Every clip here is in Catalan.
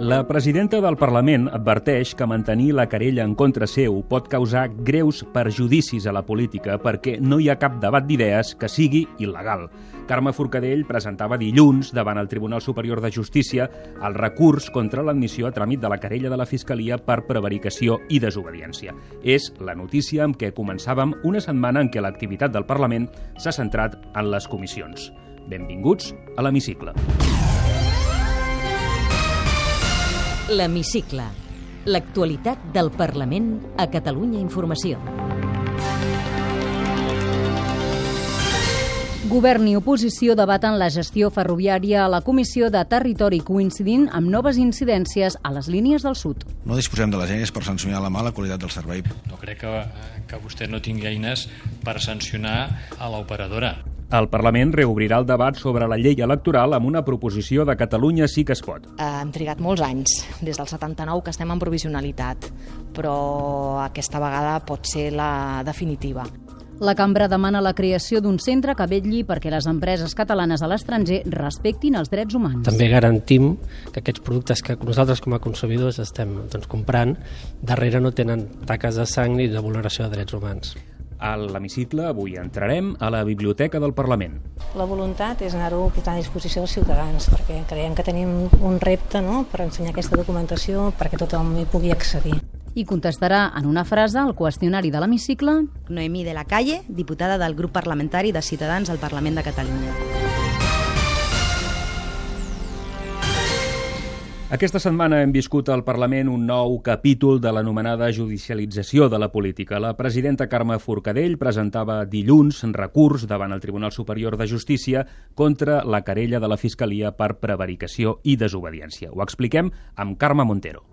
La presidenta del Parlament adverteix que mantenir la querella en contra seu pot causar greus perjudicis a la política perquè no hi ha cap debat d'idees que sigui il·legal. Carme Forcadell presentava dilluns davant el Tribunal Superior de Justícia el recurs contra l'admissió a tràmit de la querella de la Fiscalia per prevaricació i desobediència. És la notícia amb què començàvem una setmana en què l'activitat del Parlament s'ha centrat en les comissions. Benvinguts a l'Hemicicle. L'Hemicicle. L'actualitat del Parlament a Catalunya Informació. Govern i oposició debaten la gestió ferroviària a la Comissió de Territori coincidint amb noves incidències a les línies del sud. No disposem de les eines per sancionar la mala qualitat del servei. No crec que, que vostè no tingui eines per sancionar a l'operadora. El Parlament reobrirà el debat sobre la llei electoral amb una proposició de Catalunya sí que es pot. Eh, hem trigat molts anys, des del 79 que estem en provisionalitat, però aquesta vegada pot ser la definitiva. La cambra demana la creació d'un centre que vetlli perquè les empreses catalanes a l'estranger respectin els drets humans. També garantim que aquests productes que nosaltres com a consumidors estem doncs, comprant darrere no tenen taques de sang ni de vulneració de drets humans. A l'hemicicle avui entrarem a la Biblioteca del Parlament. La voluntat és anar-ho posant a disposició dels ciutadans, perquè creiem que tenim un repte no?, per ensenyar aquesta documentació perquè tothom hi pugui accedir. I contestarà en una frase al qüestionari de l'hemicicle Noemí de la Calle, diputada del grup parlamentari de Ciutadans al Parlament de Catalunya. Aquesta setmana hem viscut al Parlament un nou capítol de l'anomenada judicialització de la política. La presidenta Carme Forcadell presentava dilluns recurs davant el Tribunal Superior de Justícia contra la querella de la Fiscalia per prevaricació i desobediència. Ho expliquem amb Carme Montero.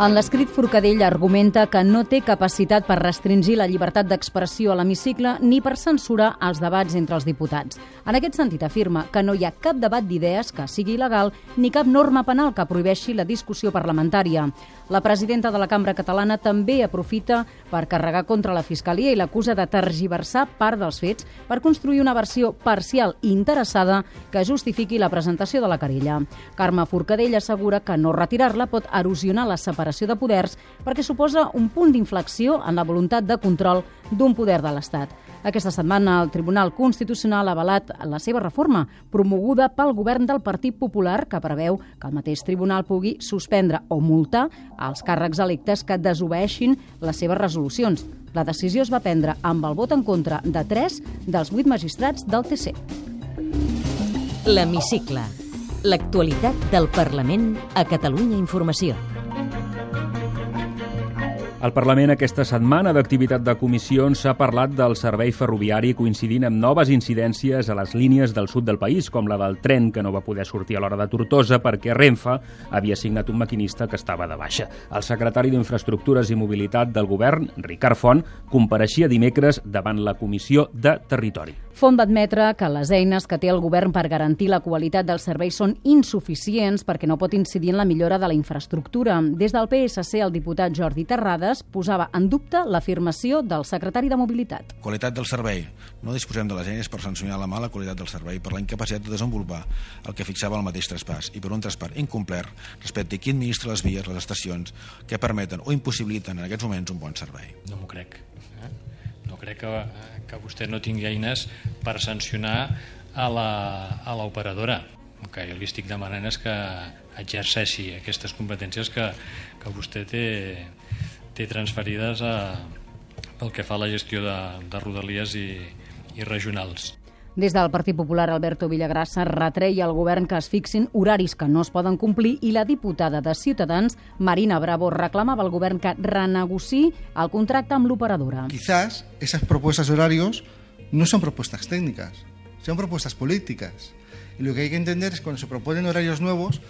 En l'escrit Forcadell argumenta que no té capacitat per restringir la llibertat d'expressió a l'hemicicle ni per censurar els debats entre els diputats. En aquest sentit afirma que no hi ha cap debat d'idees que sigui il·legal ni cap norma penal que prohibeixi la discussió parlamentària. La presidenta de la Cambra Catalana també aprofita per carregar contra la Fiscalia i l'acusa de tergiversar part dels fets per construir una versió parcial i interessada que justifiqui la presentació de la querella. Carme Forcadell assegura que no retirar-la pot erosionar la separació de poders perquè suposa un punt d'inflexió en la voluntat de control d'un poder de l'Estat. Aquesta setmana el Tribunal Constitucional ha avalat la seva reforma, promoguda pel govern del Partit Popular, que preveu que el mateix tribunal pugui suspendre o multar els càrrecs electes que desobeeixin les seves resolucions. La decisió es va prendre amb el vot en contra de 3 dels 8 magistrats del TC. L'Hemicicle. L'actualitat del Parlament a Catalunya Informació. Al Parlament aquesta setmana d'activitat de comissions s'ha parlat del servei ferroviari coincidint amb noves incidències a les línies del sud del país, com la del tren que no va poder sortir a l'hora de Tortosa perquè Renfe havia signat un maquinista que estava de baixa. El secretari d'Infraestructures i Mobilitat del govern, Ricard Font, compareixia dimecres davant la Comissió de Territori. Font va admetre que les eines que té el govern per garantir la qualitat dels serveis són insuficients perquè no pot incidir en la millora de la infraestructura. Des del PSC, el diputat Jordi Terrades posava en dubte l'afirmació del secretari de Mobilitat. Qualitat del servei. No disposem de les eines per sancionar la mala qualitat del servei per la incapacitat de desenvolupar el que fixava el mateix traspàs i per un traspàs incomplert respecte a qui administra les vies, les estacions, que permeten o impossibiliten en aquests moments un bon servei. No m'ho crec. Eh? No crec que, que vostè no tingui eines per sancionar a l'operadora. El que jo li estic demanant és que exerceixi aquestes competències que, que vostè té, té transferides a, pel que fa a la gestió de, de rodalies i, i regionals. Des del Partit Popular, Alberto Villagrassa retreia al govern que es fixin horaris que no es poden complir i la diputada de Ciutadans, Marina Bravo, reclamava al govern que renegociï el contracte amb l'operadora. Quizás esas propuestas de horarios no son propuestas técnicas, son propuestas políticas. Y lo que hay que entender es que cuando se proponen horarios nuevos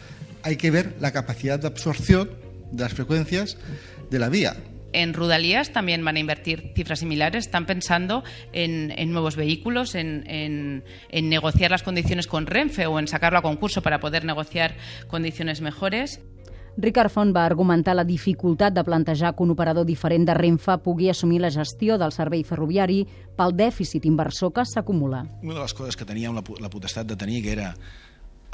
hay que ver la capacidad de absorción de las frecuencias de la vía. En Rudalías también van a invertir cifras similares. Están pensando en, en nuevos vehículos, en, en, en, negociar las condiciones con Renfe o en sacarlo a concurso para poder negociar condiciones mejores. Ricard Font va argumentar la dificultat de plantejar que un operador diferent de Renfe pugui assumir la gestió del servei ferroviari pel dèficit inversor que s'acumula. Una de les coses que teníem la, la potestat de tenir que era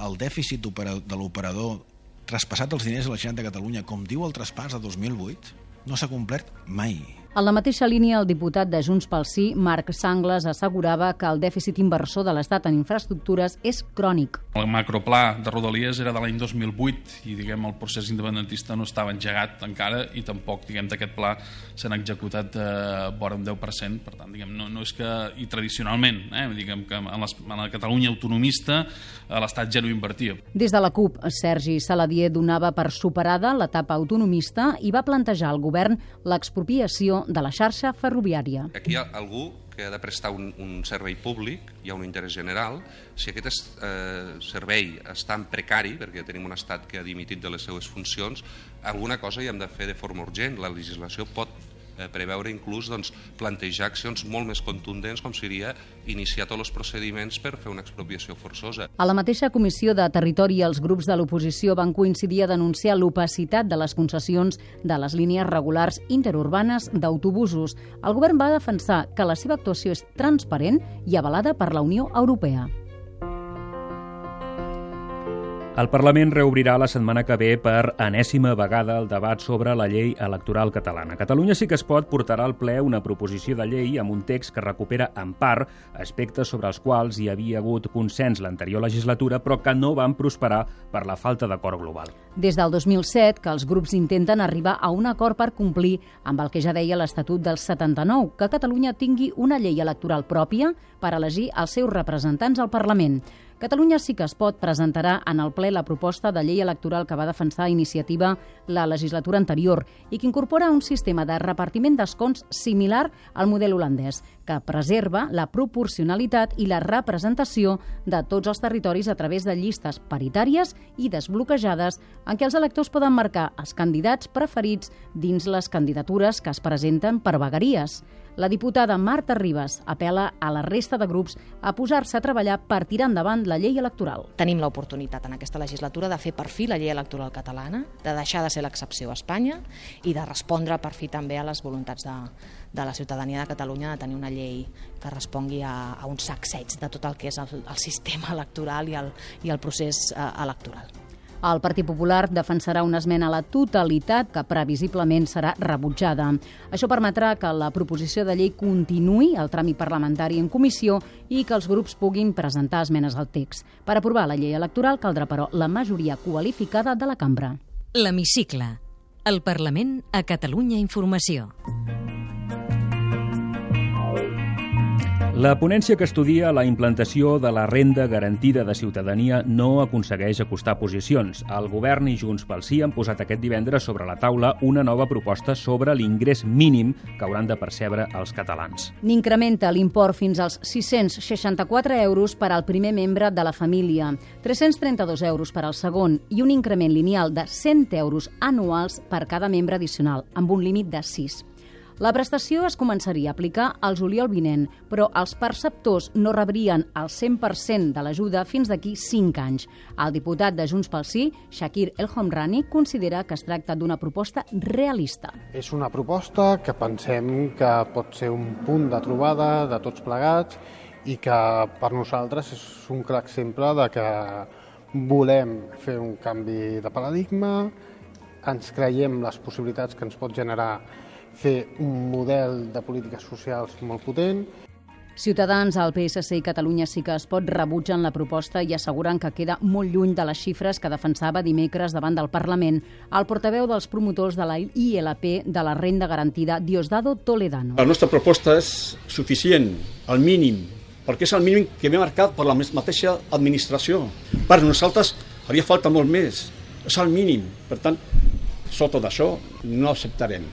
el dèficit de l'operador traspassat els diners a la Generalitat de Catalunya, com diu el traspàs de 2008, no s'ha complert mai. En la mateixa línia, el diputat de Junts pel Sí, Marc Sangles, assegurava que el dèficit inversor de l'Estat en infraestructures és crònic. El macroplà de Rodalies era de l'any 2008 i diguem el procés independentista no estava engegat encara i tampoc diguem d'aquest pla s'han executat eh, vora un 10%, per tant diguem, no, no és que i tradicionalment, eh, diguem que en, les, en la Catalunya autonomista eh, l'Estat ja no invertia. Des de la CUP, Sergi Saladier donava per superada l'etapa autonomista i va plantejar al govern l'expropiació de la xarxa ferroviària. Aquí hi ha algú que ha de prestar un, un servei públic, hi ha un interès general, si aquest eh, servei està en precari, perquè tenim un estat que ha dimitit de les seues funcions, alguna cosa hi hem de fer de forma urgent. La legislació pot eh, preveure inclús doncs, plantejar accions molt més contundents com seria iniciar tots els procediments per fer una expropiació forçosa. A la mateixa Comissió de Territori els grups de l'oposició van coincidir a denunciar l'opacitat de les concessions de les línies regulars interurbanes d'autobusos. El govern va defensar que la seva actuació és transparent i avalada per la Unió Europea. El Parlament reobrirà la setmana que ve per enèsima vegada el debat sobre la llei electoral catalana. Catalunya sí que es pot portarà al ple una proposició de llei amb un text que recupera en part aspectes sobre els quals hi havia hagut consens l'anterior legislatura però que no van prosperar per la falta d'acord global. Des del 2007 que els grups intenten arribar a un acord per complir amb el que ja deia l'Estatut del 79, que Catalunya tingui una llei electoral pròpia per elegir els seus representants al Parlament. Catalunya sí que es pot presentarà en el ple la proposta de llei electoral que va defensar iniciativa la legislatura anterior i que incorpora un sistema de repartiment d'escons similar al model holandès, que preserva la proporcionalitat i la representació de tots els territoris a través de llistes paritàries i desbloquejades en què els electors poden marcar els candidats preferits dins les candidatures que es presenten per vegueries. La diputada Marta Ribas apela a la resta de grups a posar-se a treballar per tirar endavant la llei electoral. Tenim l'oportunitat en aquesta legislatura de fer per fi la llei electoral catalana, de deixar de ser l'excepció a Espanya i de respondre per fi també a les voluntats de, de la ciutadania de Catalunya de tenir una llei que respongui a, a un sacseig de tot el que és el, el sistema electoral i el, i el procés eh, electoral. El Partit Popular defensarà una esmena a la totalitat que previsiblement serà rebutjada. Això permetrà que la proposició de llei continuï el tràmit parlamentari en comissió i que els grups puguin presentar esmenes al text. Per aprovar la llei electoral caldrà, però, la majoria qualificada de la cambra. L'Hemicicle. El Parlament a Catalunya Informació. La ponència que estudia la implantació de la renda garantida de ciutadania no aconsegueix acostar posicions. El govern i Junts pel Sí han posat aquest divendres sobre la taula una nova proposta sobre l'ingrés mínim que hauran de percebre els catalans. N'incrementa l'import fins als 664 euros per al primer membre de la família, 332 euros per al segon i un increment lineal de 100 euros anuals per cada membre addicional, amb un límit de 6. La prestació es començaria a aplicar al juliol vinent, però els perceptors no rebrien el 100% de l'ajuda fins d'aquí 5 anys. El diputat de Junts pel Sí, Shakir El Homrani, considera que es tracta d'una proposta realista. És una proposta que pensem que pot ser un punt de trobada de tots plegats i que per nosaltres és un clar exemple de que volem fer un canvi de paradigma, ens creiem les possibilitats que ens pot generar fer un model de polítiques socials molt potent. Ciutadans, el PSC i Catalunya sí que es pot rebutgen la proposta i asseguren que queda molt lluny de les xifres que defensava dimecres davant del Parlament el portaveu dels promotors de la ILP de la renda garantida, Diosdado Toledano. La nostra proposta és suficient, el mínim, perquè és el mínim que m'he marcat per la mateixa administració. Per nosaltres haria falta molt més, és el mínim. Per tant, sota d'això no acceptarem.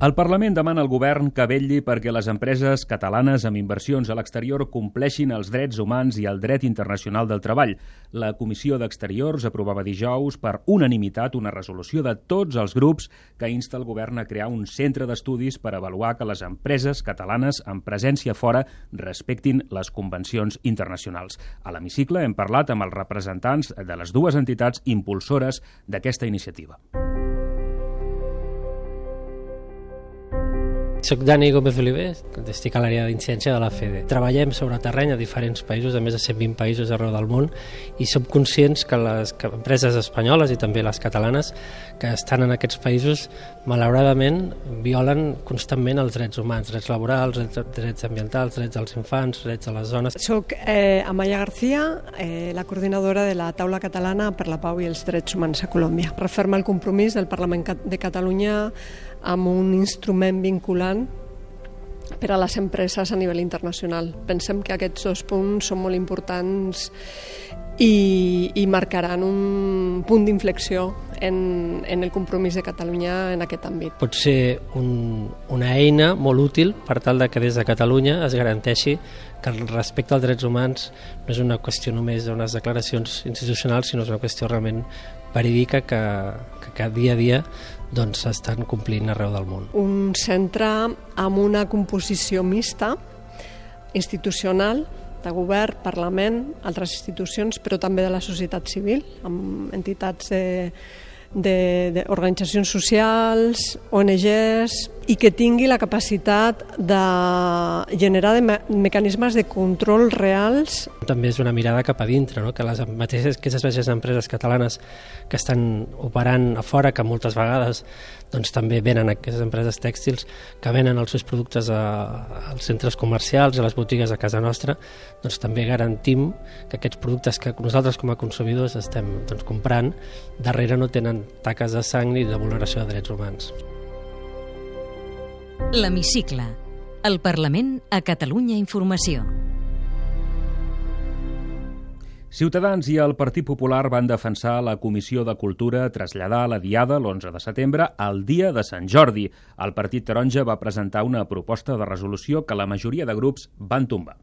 El Parlament demana al govern que vetlli perquè les empreses catalanes amb inversions a l'exterior compleixin els drets humans i el dret internacional del treball. La Comissió d'Exteriors aprovava dijous per unanimitat una resolució de tots els grups que insta el govern a crear un centre d'estudis per avaluar que les empreses catalanes amb presència fora respectin les convencions internacionals. A l'hemicicle hem parlat amb els representants de les dues entitats impulsores d'aquesta iniciativa. Soc Dani Gómez Oliver, estic a l'àrea d'incidència de la FEDE. Treballem sobre terreny a diferents països, a més de 120 països arreu del món, i som conscients que les empreses espanyoles i també les catalanes que estan en aquests països, malauradament, violen constantment els drets humans, drets laborals, drets ambientals, drets dels infants, drets de les zones. Soc eh, Amaya García, eh, la coordinadora de la taula catalana per la pau i els drets humans a Colòmbia. Referma el compromís del Parlament de Catalunya amb un instrument vinculant per a les empreses a nivell internacional. Pensem que aquests dos punts són molt importants i, i marcaran un punt d'inflexió en, en el compromís de Catalunya en aquest àmbit. Pot ser un, una eina molt útil per tal de que des de Catalunya es garanteixi que el respecte als drets humans no és una qüestió només d'unes declaracions institucionals, sinó és una qüestió realment verídica que, que, que dia a dia doncs s'estan complint arreu del món. Un centre amb una composició mixta, institucional, de govern, Parlament, altres institucions, però també de la societat civil, amb entitats de, d'organitzacions socials, ONGs, i que tingui la capacitat de generar de me mecanismes de control reals. També és una mirada cap a dintre, no? que les mateixes que aquestes empreses catalanes que estan operant a fora, que moltes vegades doncs, també venen aquestes empreses tèxtils que venen els seus productes a, als centres comercials, a les botigues a casa nostra, doncs també garantim que aquests productes que nosaltres com a consumidors estem doncs, comprant, darrere no tenen taques de sang ni de vulneració de drets humans. L'Hemicicle. El Parlament a Catalunya Informació. Ciutadans i el Partit Popular van defensar la Comissió de Cultura traslladar la Diada l'11 de setembre al dia de Sant Jordi. El Partit Taronja va presentar una proposta de resolució que la majoria de grups van tombar.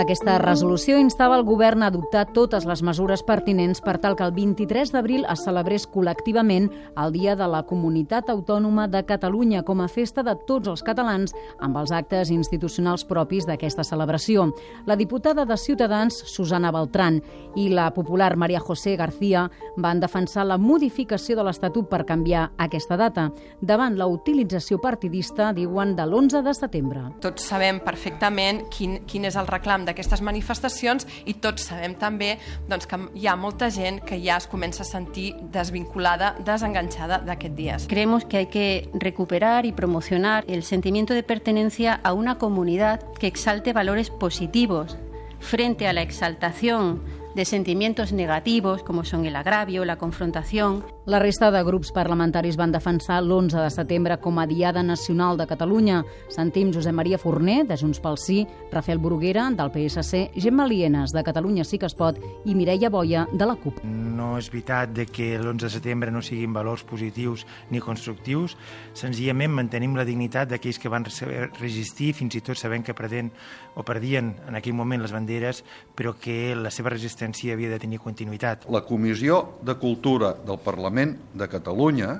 Aquesta resolució instava el govern a adoptar totes les mesures pertinents per tal que el 23 d'abril es celebrés col·lectivament el Dia de la Comunitat Autònoma de Catalunya com a festa de tots els catalans amb els actes institucionals propis d'aquesta celebració. La diputada de Ciutadans, Susana Beltrán, i la popular Maria José García van defensar la modificació de l'Estatut per canviar aquesta data davant la utilització partidista, diuen, de l'11 de setembre. Tots sabem perfectament quin, quin és el reclam d'aquestes manifestacions i tots sabem també doncs, que hi ha molta que ja es comença a sentir desvinculada, desenganxada d'aquest dies. Creemos que hay que recuperar y promocionar el sentimiento de pertenencia a una comunidad que exalte valores positivos frente a la exaltación de sentimientos negativos como son el agravio, la confrontación. La resta de grups parlamentaris van defensar l'11 de setembre com a Diada Nacional de Catalunya. Sentim Josep Maria Forner, de Junts pel Sí, Rafael Bruguera, del PSC, Gemma Lienes, de Catalunya Sí que es pot, i Mireia Boia, de la CUP. No és veritat de que l'11 de setembre no siguin valors positius ni constructius. Senzillament mantenim la dignitat d'aquells que van resistir, fins i tot sabent que perdent o perdien en aquell moment les banderes, però que la seva resistència havia de tenir continuïtat. La Comissió de Cultura del Parlament de Catalunya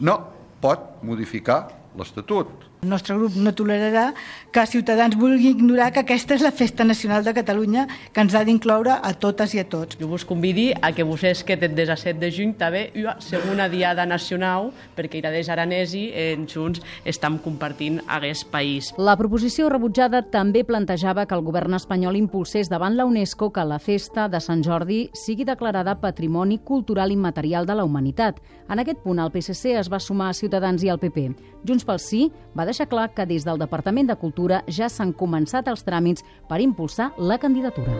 no pot modificar l'Estatut el nostre grup no tolerarà que Ciutadans vulgui ignorar que aquesta és la festa nacional de Catalunya que ens ha d'incloure a totes i a tots. Jo vos convidi a que vos és que des 17 de juny també una segona diada nacional perquè irades aranesi en Junts estem compartint aquest país. La proposició rebutjada també plantejava que el govern espanyol impulsés davant la UNESCO que la festa de Sant Jordi sigui declarada Patrimoni Cultural Immaterial de la Humanitat. En aquest punt el PSC es va sumar a Ciutadans i al PP. Junts pel Sí va deixar clar que des del Departament de Cultura ja s'han començat els tràmits per impulsar la candidatura.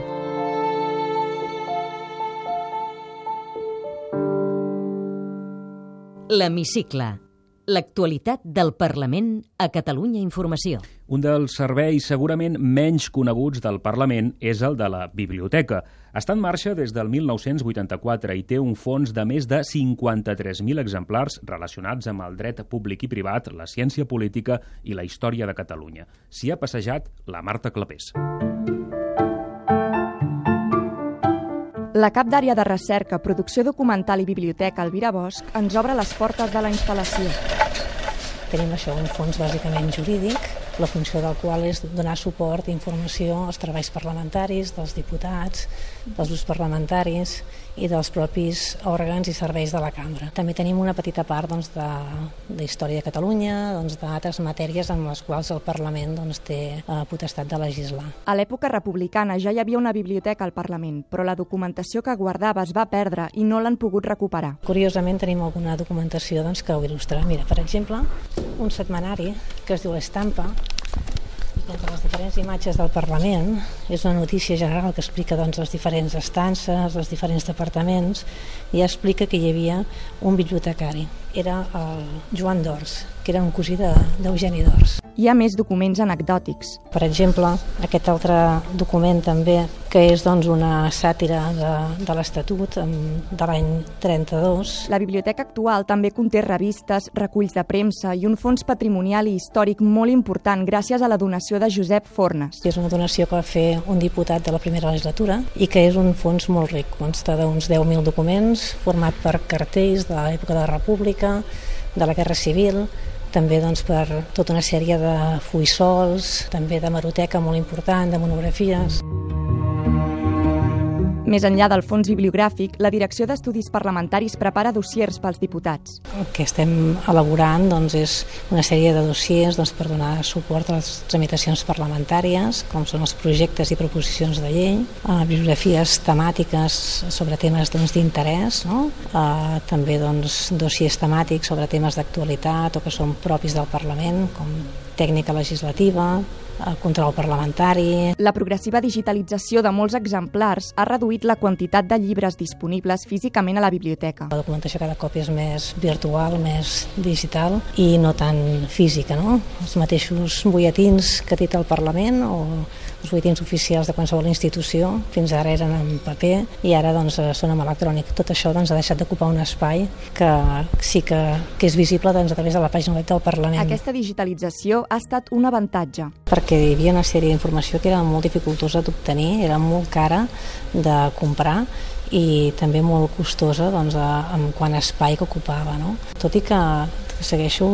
L'Hemicicle. L'actualitat del Parlament a Catalunya Informació. Un dels serveis segurament menys coneguts del Parlament és el de la biblioteca. Està en marxa des del 1984 i té un fons de més de 53.000 exemplars relacionats amb el dret públic i privat, la ciència política i la història de Catalunya. S'hi ha passejat la Marta Clapés. La cap d'àrea de recerca, producció documental i biblioteca, Elvira Bosch, ens obre les portes de la instal·lació. Tenim això, un fons bàsicament jurídic, la funció del qual és donar suport i informació als treballs parlamentaris, dels diputats, dels grups parlamentaris i dels propis òrgans i serveis de la cambra. També tenim una petita part doncs, de, de història de Catalunya, doncs, d'altres matèries en les quals el Parlament doncs, té eh, potestat de legislar. A l'època republicana ja hi havia una biblioteca al Parlament, però la documentació que guardava es va perdre i no l'han pogut recuperar. Curiosament tenim alguna documentació doncs, que ho il·lustra. Mira, per exemple, un setmanari que es diu Estampa, i entre les diferents imatges del Parlament és una notícia general que explica doncs, les diferents estances, els diferents departaments, i ja explica que hi havia un bibliotecari. Era el Joan Dors, que era un cosí d'Eugeni de, Dors. Hi ha més documents anecdòtics. Per exemple, aquest altre document també, que és doncs, una sàtira de, de l'Estatut de l'any 32. La biblioteca actual també conté revistes, reculls de premsa i un fons patrimonial i històric molt important gràcies a la donació de Josep Fornes. És una donació que va fer un diputat de la primera legislatura i que és un fons molt ric. Consta d'uns 10.000 documents format per cartells de l'època de la República, de la Guerra Civil, també doncs, per tota una sèrie de fuissols, també de maroteca molt important, de monografies. Més enllà del fons bibliogràfic, la Direcció d'Estudis Parlamentaris prepara dossiers pels diputats. El que estem elaborant doncs, és una sèrie de dossiers doncs, per donar suport a les tramitacions parlamentàries, com són els projectes i proposicions de llei, a bibliografies temàtiques sobre temes doncs, d'interès, doncs, no? a, també doncs, dossiers temàtics sobre temes d'actualitat o que són propis del Parlament, com tècnica legislativa, el control parlamentari. La progressiva digitalització de molts exemplars ha reduït la quantitat de llibres disponibles físicament a la biblioteca. La documentació cada cop és més virtual, més digital i no tan física. No? Els mateixos butlletins que dit el Parlament o els butlletins oficials de qualsevol institució fins ara eren en paper i ara doncs, són en electrònic. Tot això doncs, ha deixat d'ocupar un espai que sí que, que és visible doncs, a través de la pàgina web del Parlament. Aquesta digitalització ha estat un avantatge. Perquè hi havia una sèrie d'informació que era molt dificultosa d'obtenir, era molt cara de comprar i també molt costosa doncs, a, en quant a espai que ocupava. No? Tot i que segueixo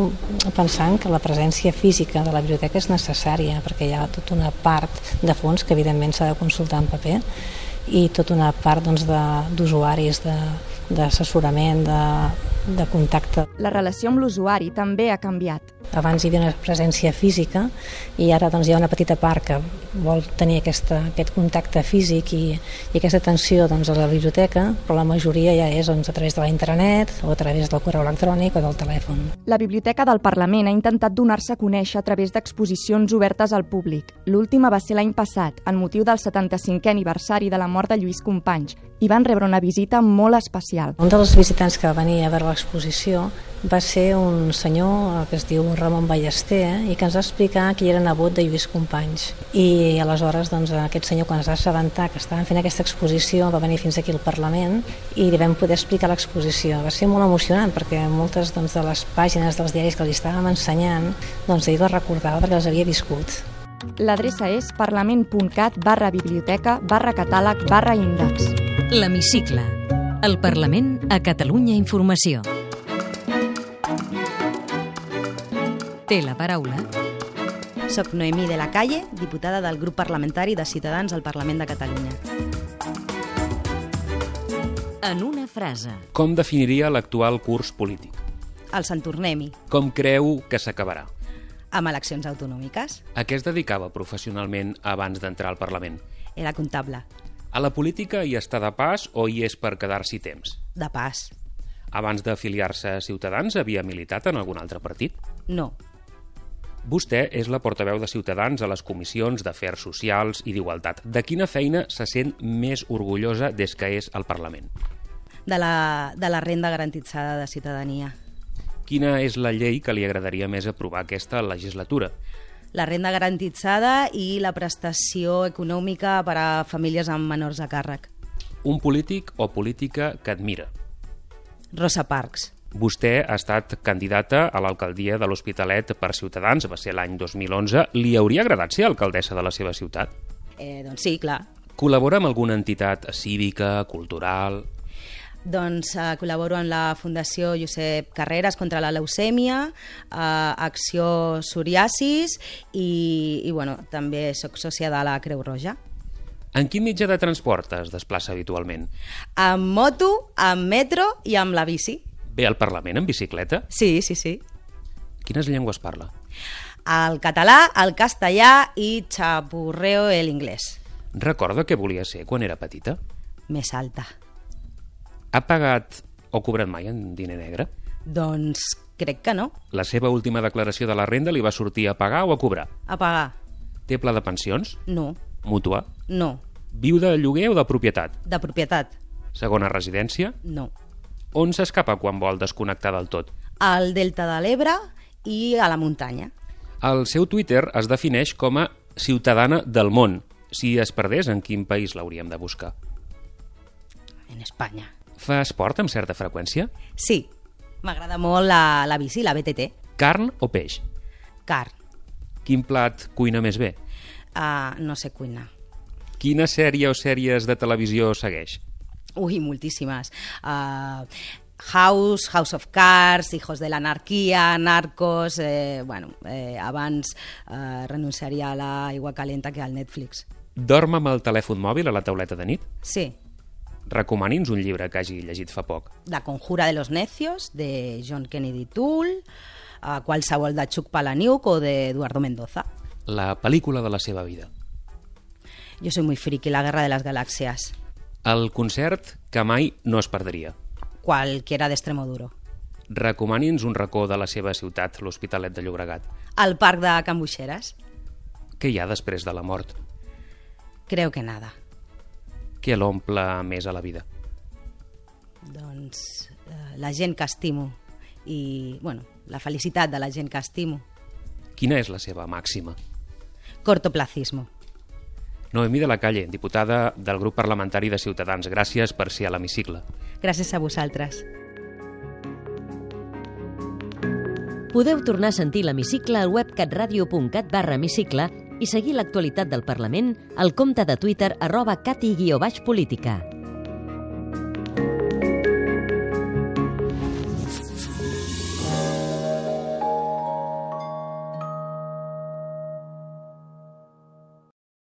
pensant que la presència física de la biblioteca és necessària perquè hi ha tota una part de fons que evidentment s'ha de consultar en paper i tota una part d'usuaris doncs, d'assessorament, de, de, contacte. La relació amb l'usuari també ha canviat. Abans hi havia una presència física i ara doncs, hi ha una petita part que vol tenir aquesta, aquest contacte físic i, i aquesta atenció doncs, a la biblioteca, però la majoria ja és doncs, a través de la internet o a través del correu electrònic o del telèfon. La Biblioteca del Parlament ha intentat donar-se a conèixer a través d'exposicions obertes al públic. L'última va ser l'any passat, en motiu del 75è aniversari de la mort de Lluís Companys, i van rebre una visita molt especial. Un dels visitants que va venir a veure l'exposició va ser un senyor que es diu Ramon Ballester eh, i que ens va explicar que era nebot de Lluís Companys i aleshores doncs, aquest senyor quan es va assabentar que estaven fent aquesta exposició va venir fins aquí al Parlament i li vam poder explicar l'exposició va ser molt emocionant perquè moltes doncs, de les pàgines dels diaris que li estàvem ensenyant doncs ell les recordava perquè les havia viscut L'adreça és parlament.cat barra biblioteca barra catàleg barra índex. L'Hemicicle. El Parlament a Catalunya Informació. Té la paraula. Soc Noemí de la Calle, diputada del grup parlamentari de Ciutadans al Parlament de Catalunya. En una frase. Com definiria l'actual curs polític? El Sant Tornem-hi. Com creu que s'acabarà? Amb eleccions autonòmiques. A què es dedicava professionalment abans d'entrar al Parlament? Era comptable. A la política hi està de pas o hi és per quedar-s'hi temps? De pas. Abans d'afiliar-se a Ciutadans havia militat en algun altre partit? No. Vostè és la portaveu de Ciutadans a les comissions d'Afers Socials i d'Igualtat. De quina feina se sent més orgullosa des que és al Parlament? De la, de la renda garantitzada de ciutadania. Quina és la llei que li agradaria més aprovar aquesta legislatura? La renda garantitzada i la prestació econòmica per a famílies amb menors a càrrec. Un polític o política que admira? Rosa Parks. Vostè ha estat candidata a l'alcaldia de l'Hospitalet per Ciutadans, va ser l'any 2011. Li hauria agradat ser alcaldessa de la seva ciutat? Eh, doncs sí, clar. Col·labora amb alguna entitat cívica, cultural... Doncs eh, col·laboro en la Fundació Josep Carreras contra la leucèmia, eh, Acció Psoriasis i, i bueno, també sóc sòcia de la Creu Roja. En quin mitjà de transport es desplaça habitualment? Amb moto, amb metro i amb la bici. Ve al Parlament en bicicleta? Sí, sí, sí. Quines llengües parla? El català, el castellà i xapurreo l'inglès. Recorda què volia ser quan era petita? Més alta. Ha pagat o cobrat mai en diner negre? Doncs crec que no. La seva última declaració de la renda li va sortir a pagar o a cobrar? A pagar. Té pla de pensions? No. Mútua? No. Viu de lloguer o de propietat? De propietat? Segona residència? No. On s'escapa quan vol desconnectar del tot? Al Delta de l'Ebre i a la muntanya. El seu Twitter es defineix com a ciutadana del món. Si es perdés, en quin país l'hauríem de buscar? En Espanya. Fa esport amb certa freqüència? Sí. M'agrada molt la, la bici, la BTT. Carn o peix? Carn. Quin plat cuina més bé? Uh, no sé cuinar. Quina sèrie o sèries de televisió segueix? Ui, moltíssimes. Uh, House, House of Cards, Hijos de l'Anarquia, Narcos... Eh, bueno, eh, abans eh, renunciaria a l'aigua calenta que al Netflix. Dorm amb el telèfon mòbil a la tauleta de nit? Sí. Recomani'ns un llibre que hagi llegit fa poc. La conjura de los necios, de John Kennedy Toole, uh, qualsevol de Chuck Palahniuk o d'Eduardo Mendoza. La pel·lícula de la seva vida. Jo soy muy friki, La guerra de las galaxias. El concert que mai no es perdria. Cualquiera de Extremoduro. Recomani'ns un racó de la seva ciutat, l'Hospitalet de Llobregat. Al parc de Can Buixeres. Què hi ha després de la mort? Creo que nada. Què l'omple més a la vida? Doncs eh, la gent que estimo i, bueno, la felicitat de la gent que estimo. Quina és la seva màxima? Cortoplacismo. Noemí de la Calle, diputada del grup parlamentari de Ciutadans. Gràcies per ser a l'hemicicle. Gràcies a vosaltres. Podeu tornar a sentir l'hemicicle al web catradio.cat barra hemicicle i seguir l'actualitat del Parlament al compte de Twitter arroba cati-política.